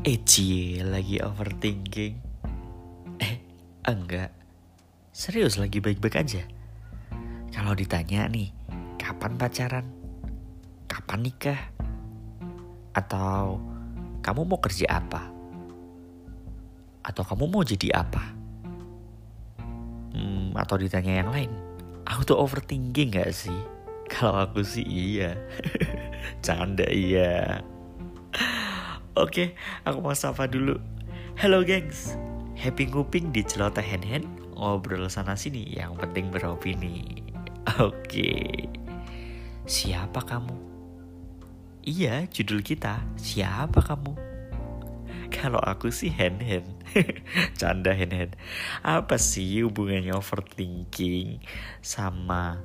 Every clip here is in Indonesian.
Eh cie lagi overthinking Eh enggak Serius lagi baik-baik aja Kalau ditanya nih Kapan pacaran? Kapan nikah? Atau kamu mau kerja apa? Atau kamu mau jadi apa? Hmm, atau ditanya yang lain Aku tuh overthinking gak sih? Kalau aku sih iya Canda iya Oke, aku mau sapa dulu. Halo gengs, happy nguping di celoteh hand hand ngobrol sana sini yang penting beropini. Oke, siapa kamu? Iya, judul kita siapa kamu? Kalau aku sih hand hand, canda hand hand. Apa sih hubungannya overthinking sama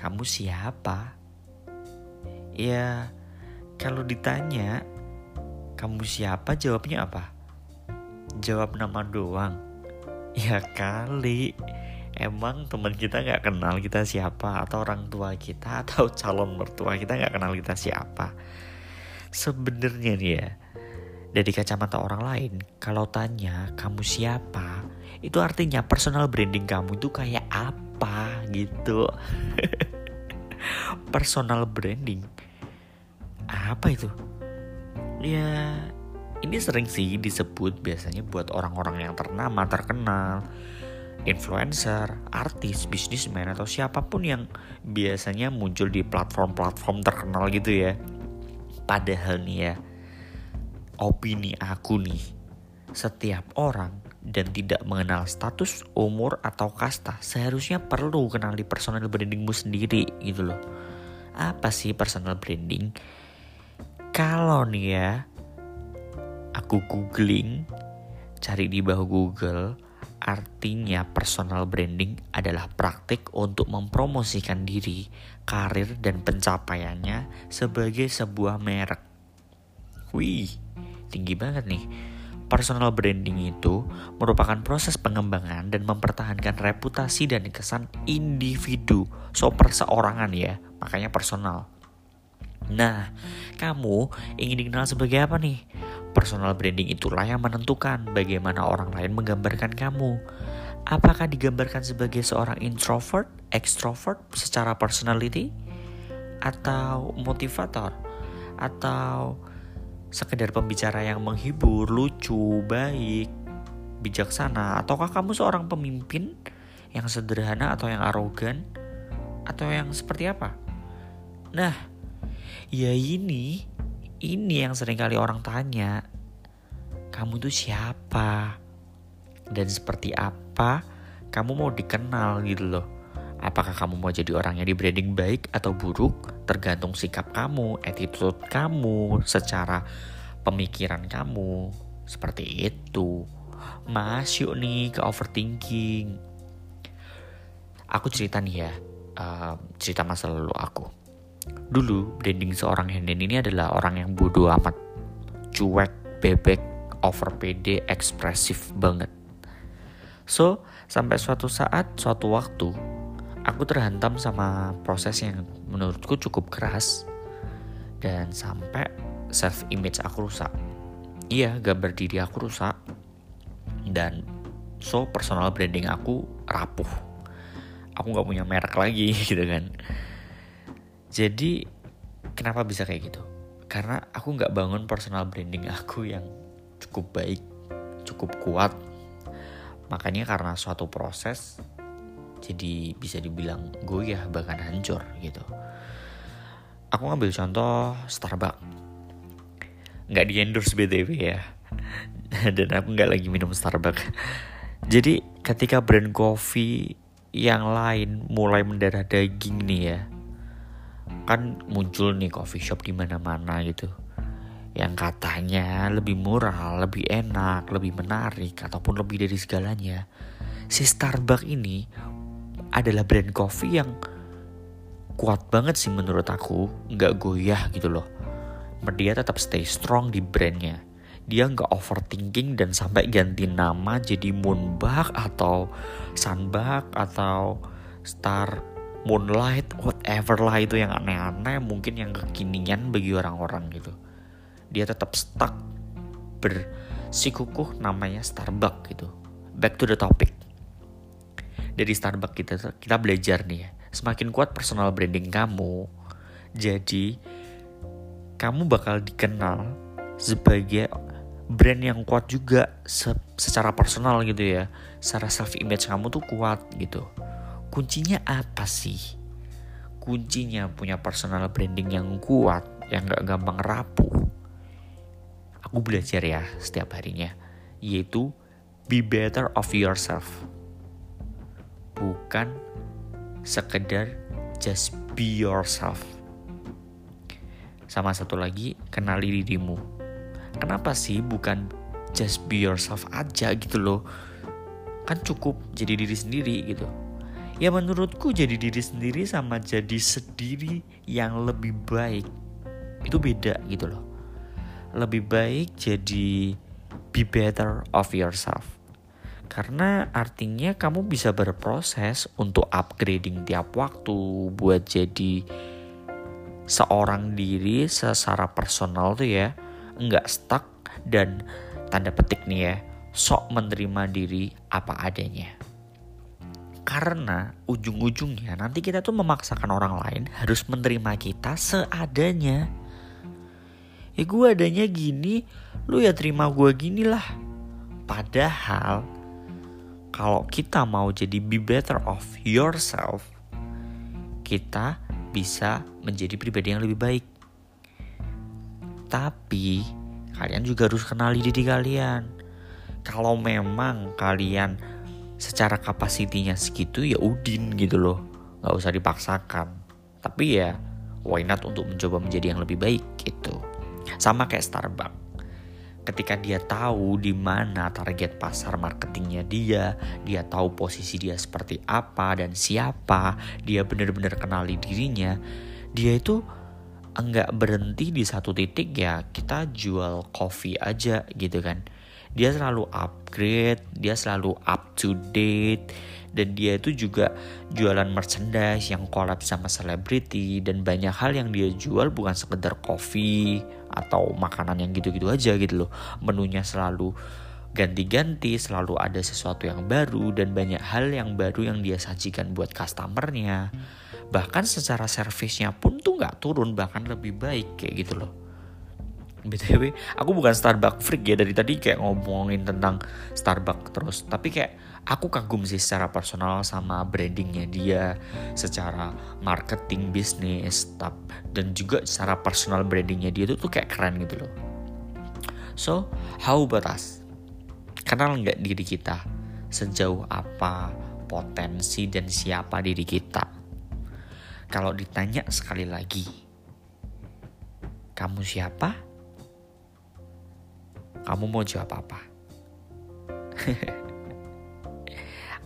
kamu siapa? Ya, kalau ditanya kamu siapa? Jawabnya apa? Jawab nama doang. Ya kali. Emang teman kita nggak kenal kita siapa atau orang tua kita atau calon mertua kita nggak kenal kita siapa. Sebenarnya nih ya, dari kacamata orang lain, kalau tanya kamu siapa, itu artinya personal branding kamu itu kayak apa gitu. personal branding apa itu? Ya ini sering sih disebut biasanya buat orang-orang yang ternama, terkenal, influencer, artis, bisnismen atau siapa pun yang biasanya muncul di platform-platform terkenal gitu ya. Padahal nih ya, opini aku nih, setiap orang dan tidak mengenal status, umur, atau kasta seharusnya perlu kenal di personal brandingmu sendiri gitu loh. Apa sih personal branding? Kalau nih ya, aku googling, cari di bawah Google, artinya personal branding adalah praktik untuk mempromosikan diri, karir, dan pencapaiannya sebagai sebuah merek. Wih, tinggi banget nih. Personal branding itu merupakan proses pengembangan dan mempertahankan reputasi dan kesan individu, so perseorangan ya, makanya personal. Nah, kamu ingin dikenal sebagai apa nih? Personal branding itulah yang menentukan bagaimana orang lain menggambarkan kamu. Apakah digambarkan sebagai seorang introvert, extrovert secara personality, atau motivator, atau sekedar pembicara yang menghibur, lucu, baik, bijaksana, ataukah kamu seorang pemimpin yang sederhana atau yang arogan, atau yang seperti apa? Nah, Ya ini, ini yang sering kali orang tanya. Kamu tuh siapa? Dan seperti apa kamu mau dikenal gitu loh. Apakah kamu mau jadi orang yang di branding baik atau buruk? Tergantung sikap kamu, attitude kamu, secara pemikiran kamu. Seperti itu. Masuk nih ke overthinking. Aku cerita nih ya, uh, cerita masa lalu aku Dulu, branding seorang Henden ini adalah orang yang bodoh amat, cuek, bebek, over pede, ekspresif banget. So, sampai suatu saat, suatu waktu, aku terhantam sama proses yang menurutku cukup keras dan sampai self image aku rusak. Iya, gambar diri aku rusak dan so personal branding aku rapuh. Aku nggak punya merek lagi gitu kan jadi kenapa bisa kayak gitu? Karena aku nggak bangun personal branding aku yang cukup baik, cukup kuat. Makanya karena suatu proses jadi bisa dibilang goyah bahkan hancur gitu. Aku ngambil contoh Starbucks. Nggak di endorse BTW ya. Dan aku nggak lagi minum Starbucks. Jadi ketika brand coffee yang lain mulai mendarah daging nih ya kan muncul nih coffee shop di mana-mana gitu yang katanya lebih murah, lebih enak, lebih menarik ataupun lebih dari segalanya. Si Starbucks ini adalah brand coffee yang kuat banget sih menurut aku, nggak goyah gitu loh. Dia tetap stay strong di brandnya. Dia nggak overthinking dan sampai ganti nama jadi Moonbug atau Sunbug atau Star moonlight whatever lah itu yang aneh-aneh mungkin yang kekinian bagi orang-orang gitu dia tetap stuck bersikukuh namanya Starbucks gitu. Back to the topic. Dari Starbucks kita kita belajar nih ya, semakin kuat personal branding kamu, jadi kamu bakal dikenal sebagai brand yang kuat juga se secara personal gitu ya. Secara self image kamu tuh kuat gitu. Kuncinya apa sih? Kuncinya punya personal branding yang kuat, yang gak gampang rapuh. Aku belajar ya setiap harinya, yaitu be better of yourself. Bukan sekedar just be yourself sama satu lagi, kenali dirimu. Kenapa sih bukan just be yourself aja gitu loh? Kan cukup jadi diri sendiri gitu. Ya menurutku jadi diri sendiri sama jadi sendiri yang lebih baik. Itu beda gitu loh. Lebih baik jadi be better of yourself. Karena artinya kamu bisa berproses untuk upgrading tiap waktu buat jadi seorang diri secara personal tuh ya nggak stuck dan tanda petik nih ya sok menerima diri apa adanya karena ujung-ujungnya nanti kita tuh memaksakan orang lain harus menerima kita seadanya ya gue adanya gini lu ya terima gue gini lah padahal kalau kita mau jadi be better of yourself kita bisa menjadi pribadi yang lebih baik. Tapi kalian juga harus kenali diri kalian. Kalau memang kalian secara kapasitinya segitu ya udin gitu loh. Gak usah dipaksakan. Tapi ya why not untuk mencoba menjadi yang lebih baik gitu. Sama kayak Starbucks ketika dia tahu di mana target pasar marketingnya dia, dia tahu posisi dia seperti apa dan siapa, dia benar-benar kenali dirinya, dia itu enggak berhenti di satu titik ya kita jual coffee aja gitu kan dia selalu upgrade dia selalu up to date dan dia itu juga jualan merchandise yang collab sama selebriti dan banyak hal yang dia jual bukan sekedar kopi atau makanan yang gitu-gitu aja gitu loh. Menunya selalu ganti-ganti selalu ada sesuatu yang baru dan banyak hal yang baru yang dia sajikan buat customernya. Bahkan secara servisnya pun tuh nggak turun bahkan lebih baik kayak gitu loh btw aku bukan Starbucks freak ya dari tadi kayak ngomongin tentang Starbucks terus. Tapi kayak aku kagum sih secara personal sama brandingnya dia secara marketing bisnis dan juga secara personal brandingnya dia tuh tuh kayak keren gitu loh. So how about us? Kenal nggak diri kita? Sejauh apa potensi dan siapa diri kita? Kalau ditanya sekali lagi kamu siapa kamu mau jawab apa?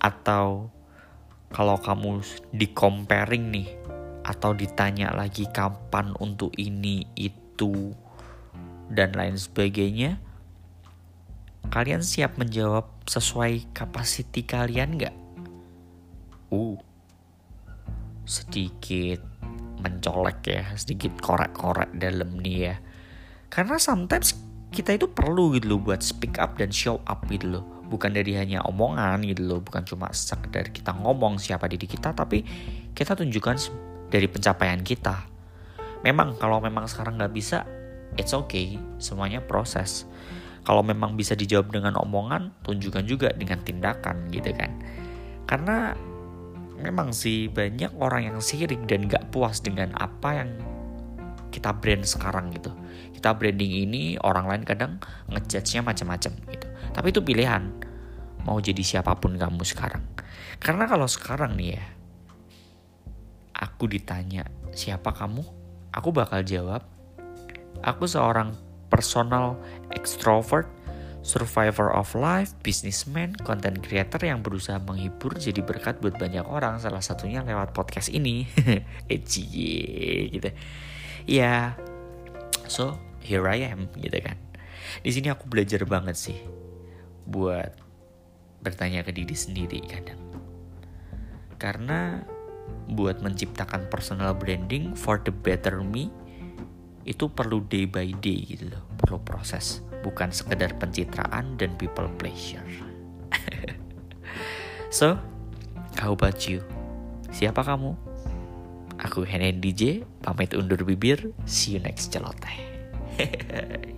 atau kalau kamu di comparing nih atau ditanya lagi kapan untuk ini itu dan lain sebagainya kalian siap menjawab sesuai kapasiti kalian nggak? Uh, sedikit mencolek ya, sedikit korek-korek dalam nih ya. Karena sometimes kita itu perlu gitu loh buat speak up dan show up gitu loh. Bukan dari hanya omongan gitu loh bukan cuma sekedar kita ngomong siapa diri kita tapi kita tunjukkan dari pencapaian kita. Memang kalau memang sekarang nggak bisa it's okay semuanya proses. Kalau memang bisa dijawab dengan omongan tunjukkan juga dengan tindakan gitu kan. Karena memang sih banyak orang yang sirik dan gak puas dengan apa yang kita brand sekarang gitu kita branding ini orang lain kadang ngejudge-nya macam-macam gitu tapi itu pilihan mau jadi siapa pun kamu sekarang karena kalau sekarang nih ya aku ditanya siapa kamu aku bakal jawab aku seorang personal extrovert survivor of life, businessman, content creator yang berusaha menghibur jadi berkat buat banyak orang. Salah satunya lewat podcast ini. Ecie gitu. Ya, so here I am gitu kan di sini aku belajar banget sih buat bertanya ke diri sendiri kadang karena buat menciptakan personal branding for the better me itu perlu day by day gitu loh perlu proses bukan sekedar pencitraan dan people pleasure. so, how about you? Siapa kamu? Aku Henen DJ, pamit undur bibir. See you next celoteh.